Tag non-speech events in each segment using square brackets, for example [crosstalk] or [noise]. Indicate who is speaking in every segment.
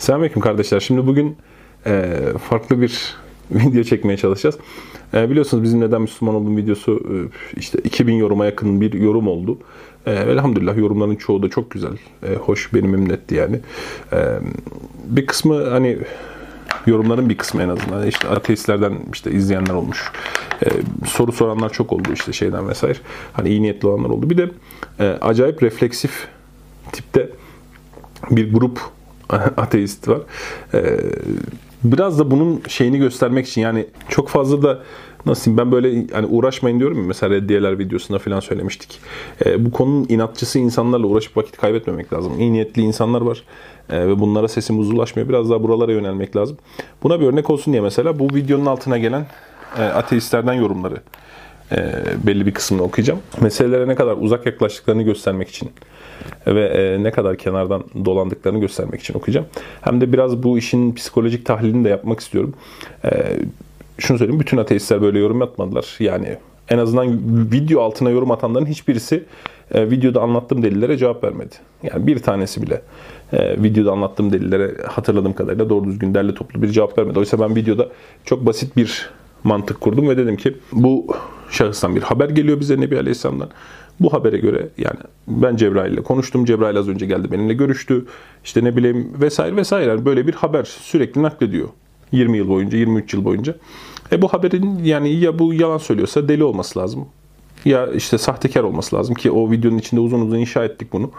Speaker 1: Selamünaleyküm kardeşler. Şimdi bugün e, farklı bir [laughs] video çekmeye çalışacağız. E, biliyorsunuz bizim neden Müslüman olduğum videosu e, işte 2000 yoruma yakın bir yorum oldu. E, elhamdülillah yorumların çoğu da çok güzel. E, hoş, beni memnun etti yani. E, bir kısmı hani yorumların bir kısmı en azından işte ateistlerden işte izleyenler olmuş. E, soru soranlar çok oldu işte şeyden vesaire. Hani iyi niyetli olanlar oldu. Bir de e, acayip refleksif tipte bir grup [laughs] ateist var. Ee, biraz da bunun şeyini göstermek için yani çok fazla da nasıl ben böyle hani uğraşmayın diyorum ya mesela reddiyeler videosunda falan söylemiştik. Ee, bu konunun inatçısı insanlarla uğraşıp vakit kaybetmemek lazım. İyi niyetli insanlar var ee, ve bunlara sesimiz ulaşmıyor. Biraz daha buralara yönelmek lazım. Buna bir örnek olsun diye mesela bu videonun altına gelen e, ateistlerden yorumları e, belli bir kısmını okuyacağım. Meselelere ne kadar uzak yaklaştıklarını göstermek için ve e, ne kadar kenardan dolandıklarını göstermek için okuyacağım. Hem de biraz bu işin psikolojik tahlilini de yapmak istiyorum. E, şunu söyleyeyim, bütün ateistler böyle yorum yapmadılar. Yani en azından video altına yorum atanların hiçbirisi e, videoda anlattığım delillere cevap vermedi. Yani bir tanesi bile videoda anlattığım delillere hatırladığım kadarıyla doğru düzgün derli toplu bir cevap vermedi. Oysa ben videoda çok basit bir mantık kurdum ve dedim ki bu şahıstan bir haber geliyor bize Nebi Aleyhisselam'dan. Bu habere göre yani ben Cebrail ile konuştum. Cebrail az önce geldi benimle görüştü. İşte ne bileyim vesaire vesaire. böyle bir haber sürekli naklediyor. 20 yıl boyunca, 23 yıl boyunca. E bu haberin yani ya bu yalan söylüyorsa deli olması lazım. Ya işte sahtekar olması lazım ki o videonun içinde uzun uzun inşa ettik bunu.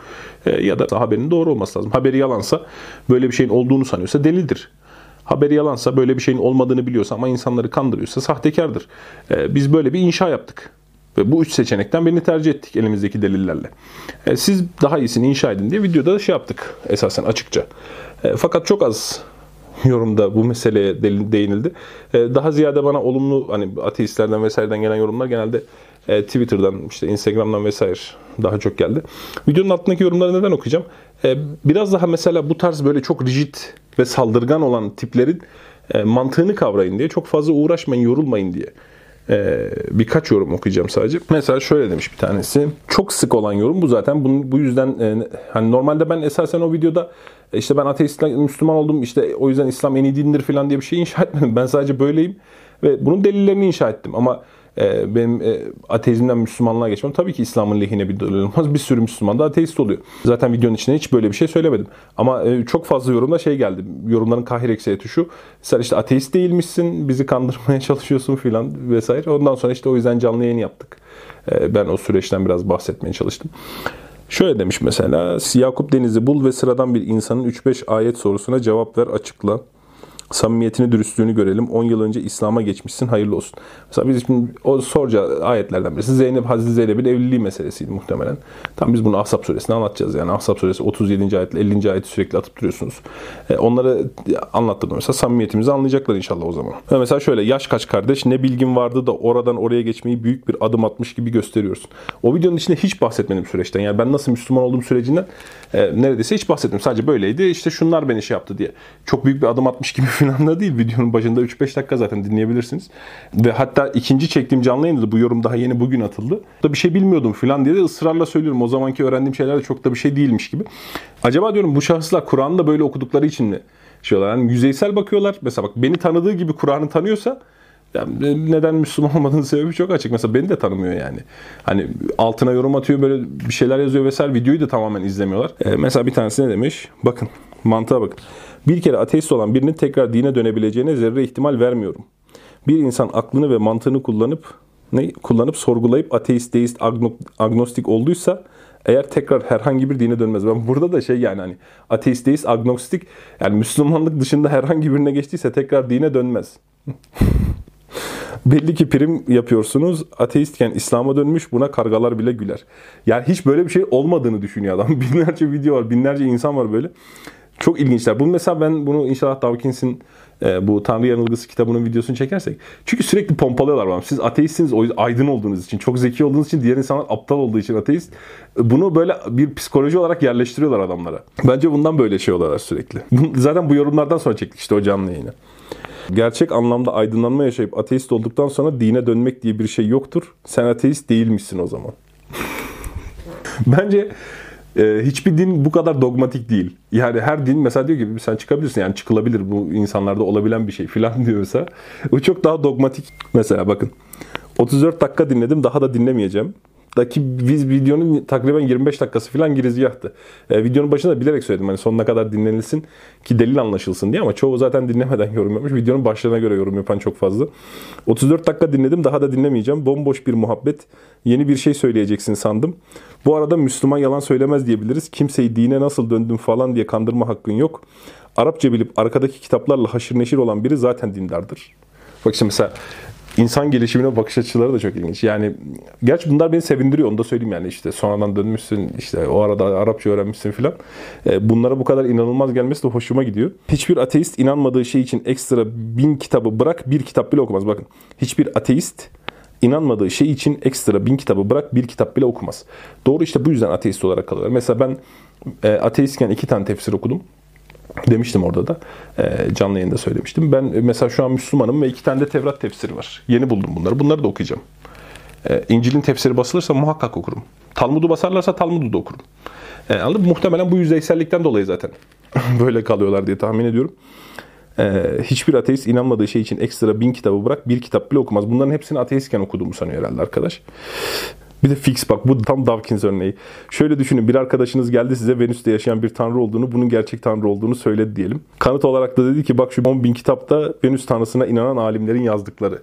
Speaker 1: E, ya da haberin doğru olması lazım. Haberi yalansa böyle bir şeyin olduğunu sanıyorsa delidir. Haberi yalansa böyle bir şeyin olmadığını biliyorsa ama insanları kandırıyorsa sahtekardır. E, biz böyle bir inşa yaptık. Ve bu üç seçenekten birini tercih ettik elimizdeki delillerle. E, siz daha iyisini inşa edin diye videoda da şey yaptık esasen açıkça. E, fakat çok az yorumda bu meseleye değinildi. E, daha ziyade bana olumlu hani ateistlerden vesaireden gelen yorumlar genelde e, Twitter'dan işte Instagram'dan vesaire daha çok geldi. Videonun altındaki yorumları neden okuyacağım? E, biraz daha mesela bu tarz böyle çok rigid ve saldırgan olan tiplerin e, mantığını kavrayın diye çok fazla uğraşmayın, yorulmayın diye ee, birkaç yorum okuyacağım sadece. Mesela şöyle demiş bir tanesi. Çok sık olan yorum bu zaten. Bunun, bu yüzden e, hani normalde ben esasen o videoda e, işte ben ateist Müslüman oldum işte o yüzden İslam en iyi dindir falan diye bir şey inşa [laughs] etmedim. Ben sadece böyleyim ve bunun delillerini inşa ettim. Ama benim e, ateizmden Müslümanlığa geçmem tabii ki İslam'ın lehine bir dalil olmaz. Bir sürü Müslüman da ateist oluyor. Zaten videonun içinde hiç böyle bir şey söylemedim. Ama e, çok fazla yorumda şey geldi. Yorumların kahir eksiyeti şu. Sen işte ateist değilmişsin, bizi kandırmaya [laughs] çalışıyorsun filan vesaire. Ondan sonra işte o yüzden canlı yayın yaptık. E, ben o süreçten biraz bahsetmeye çalıştım. Şöyle demiş mesela, Yakup Deniz'i bul ve sıradan bir insanın 3-5 ayet sorusuna cevap ver, açıkla samimiyetini, dürüstlüğünü görelim. 10 yıl önce İslam'a geçmişsin, hayırlı olsun. Mesela biz şimdi o soracağı ayetlerden birisi Zeynep, Hazreti Zeynep'in evliliği meselesiydi muhtemelen. Tam biz bunu Ahzab suresinde anlatacağız. Yani Ahzab suresi 37. ayetle 50. ayeti sürekli atıp duruyorsunuz. E, onları anlattığımda mesela samimiyetimizi anlayacaklar inşallah o zaman. Ve mesela şöyle yaş kaç kardeş ne bilgin vardı da oradan oraya geçmeyi büyük bir adım atmış gibi gösteriyorsun. O videonun içinde hiç bahsetmedim süreçten. Yani ben nasıl Müslüman olduğum sürecinden e, neredeyse hiç bahsetmedim. Sadece böyleydi. İşte şunlar beni şey yaptı diye. Çok büyük bir adım atmış gibi falan da değil. Videonun başında 3-5 dakika zaten dinleyebilirsiniz. Ve hatta ikinci çektiğim canlı yayında bu yorum daha yeni bugün atıldı. Da bir şey bilmiyordum falan diye de ısrarla söylüyorum. O zamanki öğrendiğim şeyler de çok da bir şey değilmiş gibi. Acaba diyorum bu şahıslar Kur'an'ı da böyle okudukları için mi şey oluyorlar? Yani yüzeysel bakıyorlar. Mesela bak beni tanıdığı gibi Kur'an'ı tanıyorsa yani neden Müslüman olmadığının sebebi çok açık. Mesela beni de tanımıyor yani. Hani altına yorum atıyor böyle bir şeyler yazıyor vesaire. Videoyu da tamamen izlemiyorlar. Ee, mesela bir tanesi ne demiş? Bakın mantığa bakın. Bir kere ateist olan birinin tekrar dine dönebileceğine zerre ihtimal vermiyorum. Bir insan aklını ve mantığını kullanıp ne kullanıp sorgulayıp ateist, deist, agnostik olduysa eğer tekrar herhangi bir dine dönmez. Ben burada da şey yani hani ateist, deist, agnostik yani Müslümanlık dışında herhangi birine geçtiyse tekrar dine dönmez. [laughs] Belli ki prim yapıyorsunuz. Ateistken İslam'a dönmüş buna kargalar bile güler. Yani hiç böyle bir şey olmadığını düşünüyor adam. [laughs] Binlerce video var, binlerce insan var böyle. Çok ilginçler. Bu mesela ben bunu inşallah Dawkins'in e, bu Tanrı Yanılgısı kitabının videosunu çekersek. Çünkü sürekli pompalıyorlar bana. Siz ateistsiniz o aydın olduğunuz için, çok zeki olduğunuz için, diğer insanlar aptal olduğu için ateist. Bunu böyle bir psikoloji olarak yerleştiriyorlar adamlara. Bence bundan böyle şey oluyorlar sürekli. Zaten bu yorumlardan sonra çektik işte o canlı yayını. Gerçek anlamda aydınlanma yaşayıp ateist olduktan sonra dine dönmek diye bir şey yoktur. Sen ateist değilmişsin o zaman. [laughs] Bence Ee, hiçbir din bu kadar dogmatik değil. Yani her din mesela diyor ki sen çıkabilirsin yani çıkılabilir bu insanlarda olabilen bir şey filan [laughs] diyorsa. Bu çok daha dogmatik. Mesela bakın 34 dakika dinledim daha da dinlemeyeceğim daki biz videonun takriben 25 dakikası falan girizgahtı. E, videonun başında bilerek söyledim hani sonuna kadar dinlenilsin ki delil anlaşılsın diye ama çoğu zaten dinlemeden [laughs] yorum yapmış. Videonun başlarına göre yorum yapan çok fazla. 34 dakika dinledim daha da dinlemeyeceğim. Bomboş bir muhabbet. Yeni bir şey söyleyeceksin sandım. Bu arada Müslüman yalan söylemez diyebiliriz. Kimseyi dine nasıl döndüm falan diye kandırma hakkın yok. Arapça bilip arkadaki kitaplarla haşır neşir olan biri zaten dindardır. Bak şimdi mesela insan gelişimine bakış açıları da çok ilginç. Yani gerçi bunlar beni sevindiriyor onu da söyleyeyim yani işte sonradan dönmüşsün işte o arada Arapça öğrenmişsin filan. E, bunlara bu kadar inanılmaz gelmesi de hoşuma gidiyor. Hiçbir ateist inanmadığı şey için ekstra bin kitabı bırak bir kitap bile okumaz. Bakın hiçbir ateist inanmadığı şey için ekstra bin kitabı bırak bir kitap bile okumaz. Doğru işte bu yüzden ateist olarak kalıyorlar. Mesela ben e, ateistken iki tane tefsir okudum. Demiştim orada da. E, canlı yayında söylemiştim. Ben mesela şu an Müslümanım ve iki tane de Tevrat tefsiri var. Yeni buldum bunları. Bunları da okuyacağım. E, İncil'in tefsiri basılırsa muhakkak okurum. Talmud'u basarlarsa Talmud'u da okurum. E, anladın Muhtemelen bu yüzeysellikten dolayı zaten [laughs] böyle kalıyorlar diye tahmin ediyorum. E, hiçbir ateist inanmadığı şey için ekstra bin kitabı bırak bir kitap bile okumaz. Bunların hepsini ateistken okuduğumu sanıyor herhalde arkadaş. Bir de fix bak bu tam Dawkins örneği. Şöyle düşünün bir arkadaşınız geldi size Venüs'te yaşayan bir tanrı olduğunu, bunun gerçek tanrı olduğunu söyledi diyelim. Kanıt olarak da dedi ki bak şu 10 bin kitapta Venüs tanrısına inanan alimlerin yazdıkları.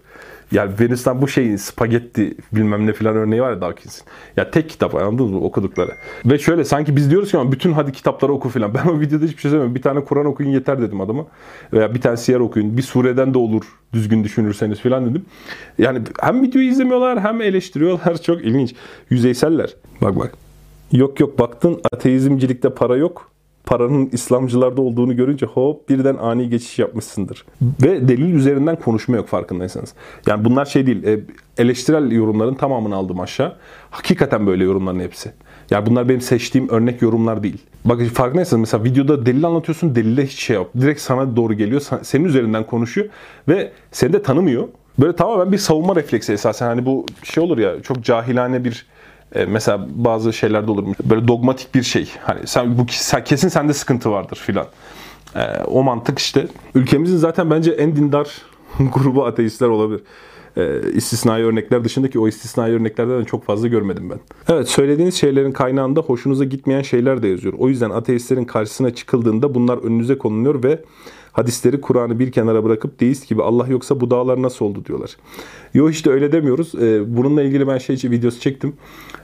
Speaker 1: Yani Venüs'ten bu şeyin spagetti bilmem ne filan örneği var ya Dawkins'in. Ya tek kitap anladınız mı okudukları. Ve şöyle sanki biz diyoruz ki ama bütün hadi kitapları oku filan. [laughs] Ben o videoda hiçbir şey söylemiyorum. Bir tane Kur'an okuyun yeter dedim adama. Veya bir tane siyer okuyun. Bir sureden de olur düzgün düşünürseniz filan dedim. Yani hem videoyu izlemiyorlar hem eleştiriyorlar. [laughs] Çok ilginç. Yüzeyseller. Bak bak. Yok yok baktın ateizmcilikte para yok paranın İslamcılarda olduğunu görünce hop birden ani geçiş yapmışsındır. Ve delil üzerinden konuşma yok farkındaysanız. Yani bunlar şey değil, e, eleştirel yorumların tamamını aldım aşağı. Hakikaten böyle yorumların hepsi. Yani bunlar benim seçtiğim örnek yorumlar değil. Bak farkındaysanız mesela videoda delil anlatıyorsun, delille hiç şey yok. Direkt sana doğru geliyor, senin üzerinden konuşuyor ve seni de tanımıyor. Böyle tamamen bir savunma refleksi esasen. Hani bu şey olur ya çok cahilane bir e, mesela bazı şeylerde olur. Böyle dogmatik bir şey. Hani sen bu kesin sende sıkıntı vardır filan. E, o mantık işte. Ülkemizin zaten bence en dindar [laughs] grubu ateistler olabilir. E, istisnai örnekler dışındaki o istisnai örneklerden çok fazla görmedim ben. Evet söylediğiniz şeylerin kaynağında hoşunuza gitmeyen şeyler de yazıyor. O yüzden ateistlerin karşısına çıkıldığında bunlar önünüze konuluyor ve hadisleri Kur'an'ı bir kenara bırakıp deist gibi Allah yoksa bu dağlar nasıl oldu diyorlar. Yo işte öyle demiyoruz. Ee, bununla ilgili ben şey videosu çektim.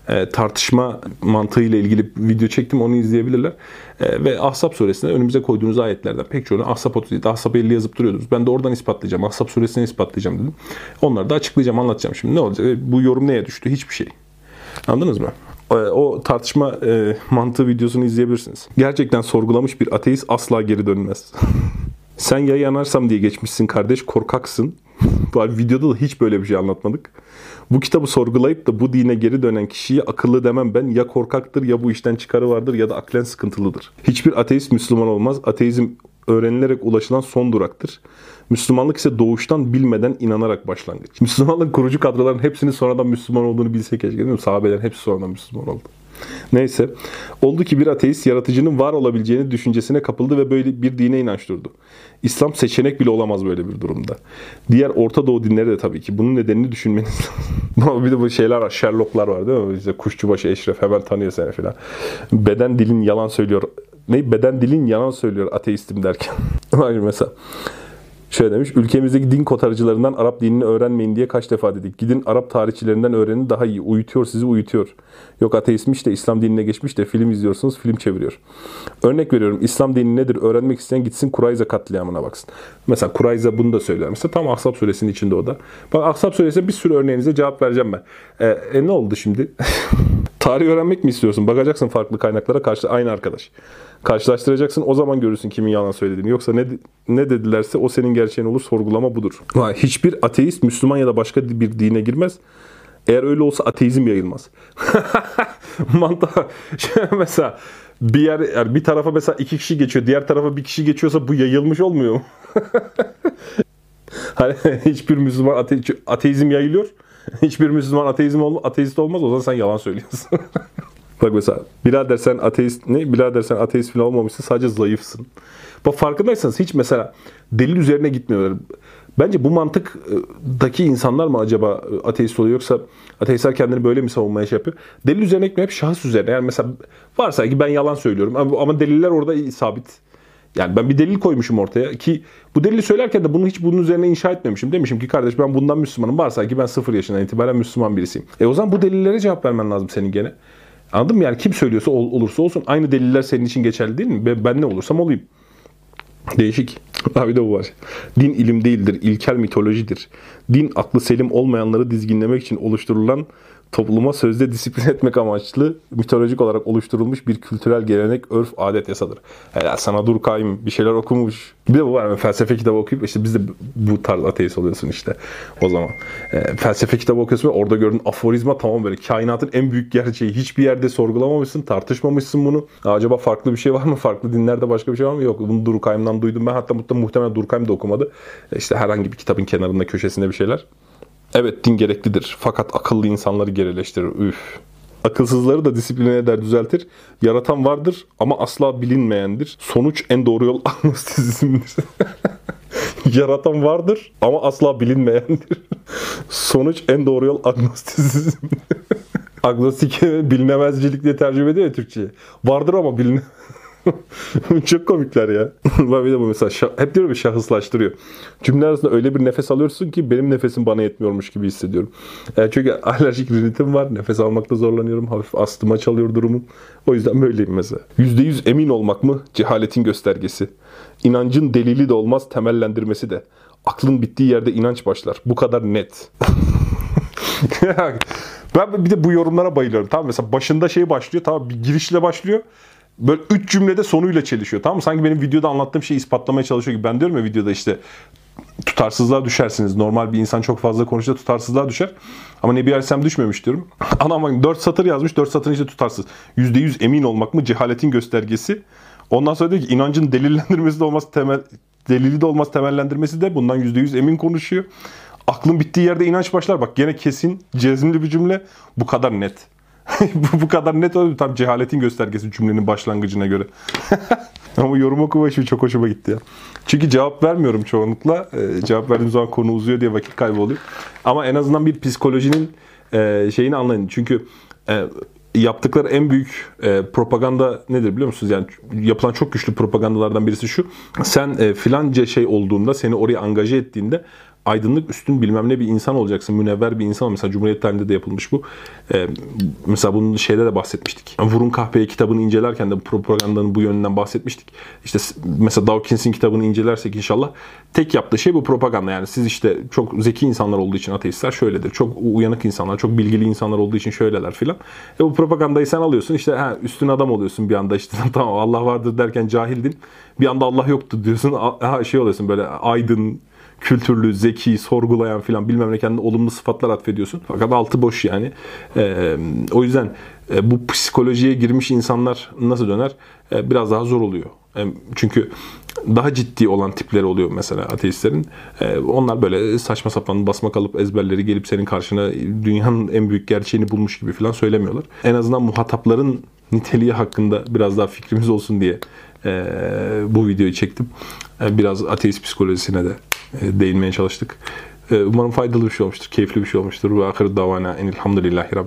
Speaker 1: Ee, tartışma mantığıyla ilgili video çektim. Onu izleyebilirler. Ee, ve Ahzab suresinde önümüze koyduğunuz ayetlerden pek çoğunu Ahzab 37, Ahzab 50 yazıp duruyordunuz. Ben de oradan ispatlayacağım. Ahzab suresini ispatlayacağım dedim. Onları da açıklayacağım, anlatacağım şimdi. Ne olacak? Bu yorum neye düştü? Hiçbir şey. Anladınız mı? o tartışma e, mantığı videosunu izleyebilirsiniz. Gerçekten sorgulamış bir ateist asla geri dönmez. [laughs] Sen ya yanarsam diye geçmişsin kardeş korkaksın. [laughs] videoda da hiç böyle bir şey anlatmadık. Bu kitabı sorgulayıp da bu dine geri dönen kişiye akıllı demem ben ya korkaktır ya bu işten çıkarı vardır ya da aklen sıkıntılıdır. Hiçbir ateist Müslüman olmaz. Ateizm öğrenilerek ulaşılan son duraktır. Müslümanlık ise doğuştan bilmeden inanarak başlangıç. Müslümanlık kurucu kadroların hepsinin sonradan Müslüman olduğunu bilse keşke değil mi? Sahabelerin hepsi sonradan Müslüman oldu. Neyse. Oldu ki bir ateist yaratıcının var olabileceğini düşüncesine kapıldı ve böyle bir dine inanç durdu. İslam seçenek bile olamaz böyle bir durumda. Diğer Orta Doğu dinleri de tabii ki. Bunun nedenini düşünmeniz lazım. [laughs] bir de bu şeyler var. Sherlocklar var değil mi? İşte kuşçubaşı Eşref hemen tanıyor seni falan. Beden dilin yalan söylüyor. Ne? Beden dilin yalan söylüyor ateistim derken. [laughs] mesela Şöyle demiş, ülkemizdeki din kotarıcılarından Arap dinini öğrenmeyin diye kaç defa dedik. Gidin Arap tarihçilerinden öğrenin daha iyi. Uyutuyor sizi uyutuyor. Yok ateistmiş de İslam dinine geçmiş de film izliyorsunuz, film çeviriyor. Örnek veriyorum, İslam dini nedir öğrenmek isteyen gitsin Kurayza katliamına baksın. Mesela Kurayza bunu da söyler. Mesela tam Ahzab suresinin içinde o da. Bak Ahzab suresinde bir sürü örneğinize cevap vereceğim ben. E, e ne oldu şimdi? [laughs] Tarih öğrenmek mi istiyorsun? Bakacaksın farklı kaynaklara karşı aynı arkadaş. Karşılaştıracaksın o zaman görürsün kimin yalan söylediğini. Yoksa ne ne dedilerse o senin gerçeğin olur. Sorgulama budur. Hiçbir ateist Müslüman ya da başka bir dine girmez. Eğer öyle olsa ateizm yayılmaz. [laughs] Mantığa [laughs] mesela bir yer yani bir tarafa mesela iki kişi geçiyor, diğer tarafa bir kişi geçiyorsa bu yayılmış olmuyor mu? [laughs] hani hiçbir Müslüman ate ateizm yayılıyor. [laughs] Hiçbir Müslüman ateizm ol ateist olmaz. O zaman sen yalan söylüyorsun. [laughs] Bak mesela birader sen ateist ne? Birader sen ateist falan olmamışsın sadece zayıfsın. Bak farkındaysanız hiç mesela delil üzerine gitmiyorlar. Bence bu mantıktaki insanlar mı acaba ateist oluyor yoksa ateistler kendini böyle mi savunmaya şey yapıyor? Delil üzerine gitmiyor hep şahıs üzerine. Yani mesela varsa ki ben yalan söylüyorum ama deliller orada sabit. Yani ben bir delil koymuşum ortaya ki bu delili söylerken de bunu hiç bunun üzerine inşa etmemişim. Demişim ki kardeş ben bundan Müslümanım. Varsa ki ben sıfır yaşından itibaren Müslüman birisiyim. E o zaman bu delillere cevap vermen lazım senin gene. Anladın mı? Yani kim söylüyorsa ol, olursa olsun aynı deliller senin için geçerli değil mi? Ben, ben ne olursam olayım. Değişik. [laughs] Abi de bu var. Din ilim değildir, ilkel mitolojidir. Din aklı selim olmayanları dizginlemek için oluşturulan topluma sözde disiplin etmek amaçlı mitolojik olarak oluşturulmuş bir kültürel gelenek, örf, adet, yasadır. Helal sana dur kaim bir şeyler okumuş. Bir de bu var. Yani felsefe kitabı okuyup işte biz de bu tarz ateist oluyorsun işte o zaman. E, felsefe kitabı okuyorsun ve orada gördüğün aforizma tamam böyle kainatın en büyük gerçeği. Hiçbir yerde sorgulamamışsın, tartışmamışsın bunu. Acaba farklı bir şey var mı? Farklı dinlerde başka bir şey var mı? Yok. Bunu Durkheim'dan duydum ben. Hatta muhtemelen Durkheim de okumadı. İşte herhangi bir kitabın kenarında köşesinde bir şeyler. Evet din gereklidir fakat akıllı insanları gerileştirir. Üf. Akılsızları da disipline eder, düzeltir. Yaratan vardır ama asla bilinmeyendir. Sonuç en doğru yol [laughs] agnostizmdir. [laughs] Yaratan vardır ama asla bilinmeyendir. [laughs] Sonuç en doğru yol agnostizmdir. Agnostik bilinemezcilik diye tercüme ediyor ya Türkçe'ye. Vardır ama bilin [laughs] Çok komikler ya. [laughs] bir de bu mesela hep diyorum bir şahıslaştırıyor. Cümle arasında öyle bir nefes alıyorsun ki benim nefesim bana yetmiyormuş gibi hissediyorum. Yani çünkü [laughs] alerjik rinitim var. Nefes almakta zorlanıyorum. Hafif astıma çalıyor durumum. O yüzden böyleyim mesela. %100 emin olmak mı? Cehaletin göstergesi. İnancın delili de olmaz, temellendirmesi de. Aklın bittiği yerde inanç başlar. Bu kadar net. ben bir de bu yorumlara bayılıyorum. Tamam mesela başında şey başlıyor. Tamam bir girişle başlıyor böyle üç cümlede sonuyla çelişiyor. Tamam mı? Sanki benim videoda anlattığım şeyi ispatlamaya çalışıyor gibi. Ben diyorum ya videoda işte tutarsızlığa düşersiniz. Normal bir insan çok fazla konuşsa tutarsızlığa düşer. Ama Nebi Aleyhisselam düşmemiş diyorum. [clears throat] Anam bak 4 satır yazmış. 4 satır işte tutarsız. %100 emin olmak mı? Cehaletin göstergesi. Ondan sonra diyor ki inancın delillendirmesi de olmaz temel delili de olmaz temellendirmesi de bundan %100 emin konuşuyor. Aklın bittiği yerde inanç başlar. Bak gene kesin, cezimli bir cümle. Bu kadar net. [laughs] bu, bu kadar net oldu. Tam cehaletin göstergesi cümlenin başlangıcına göre. [laughs] Ama yorum okuma işi çok hoşuma gitti ya. Çünkü cevap vermiyorum çoğunlukla. Ee, cevap verdiğim zaman konu uzuyor diye vakit kaybı oluyor. Ama en azından bir psikolojinin e, şeyini anlayın. Çünkü e, yaptıkları en büyük e, propaganda nedir biliyor musunuz? Yani yapılan çok güçlü propagandalardan birisi şu. Sen e, filanca şey olduğunda, seni oraya angaje ettiğinde aydınlık üstün bilmem ne bir insan olacaksın. Münevver bir insan. Mesela Cumhuriyet tarihinde de yapılmış bu. Ee, mesela bunun şeyde de bahsetmiştik. Vurun Kahpeye kitabını incelerken de propagandanın bu yönünden bahsetmiştik. İşte mesela Dawkins'in kitabını incelersek inşallah tek yaptığı şey bu propaganda. Yani siz işte çok zeki insanlar olduğu için ateistler şöyledir. Çok uyanık insanlar, çok bilgili insanlar olduğu için şöyleler filan. E bu propagandayı sen alıyorsun işte ha, üstün adam oluyorsun bir anda işte [laughs] tamam Allah vardır derken cahildin. Bir anda Allah yoktu diyorsun. Ha, şey oluyorsun böyle aydın, kültürlü, zeki, sorgulayan filan bilmem ne kendine olumlu sıfatlar atfediyorsun. Fakat altı boş yani. E, o yüzden e, bu psikolojiye girmiş insanlar nasıl döner? E, biraz daha zor oluyor. E, çünkü daha ciddi olan tipleri oluyor mesela ateistlerin. E, onlar böyle saçma sapan basma kalıp ezberleri gelip senin karşına dünyanın en büyük gerçeğini bulmuş gibi falan söylemiyorlar. En azından muhatapların niteliği hakkında biraz daha fikrimiz olsun diye e, bu videoyu çektim. E, biraz ateist psikolojisine de değinmeye çalıştık. E, umarım faydalı bir şey olmuştur, keyifli bir şey olmuştur. Ve ahir davana enilhamdülillahi rabbi.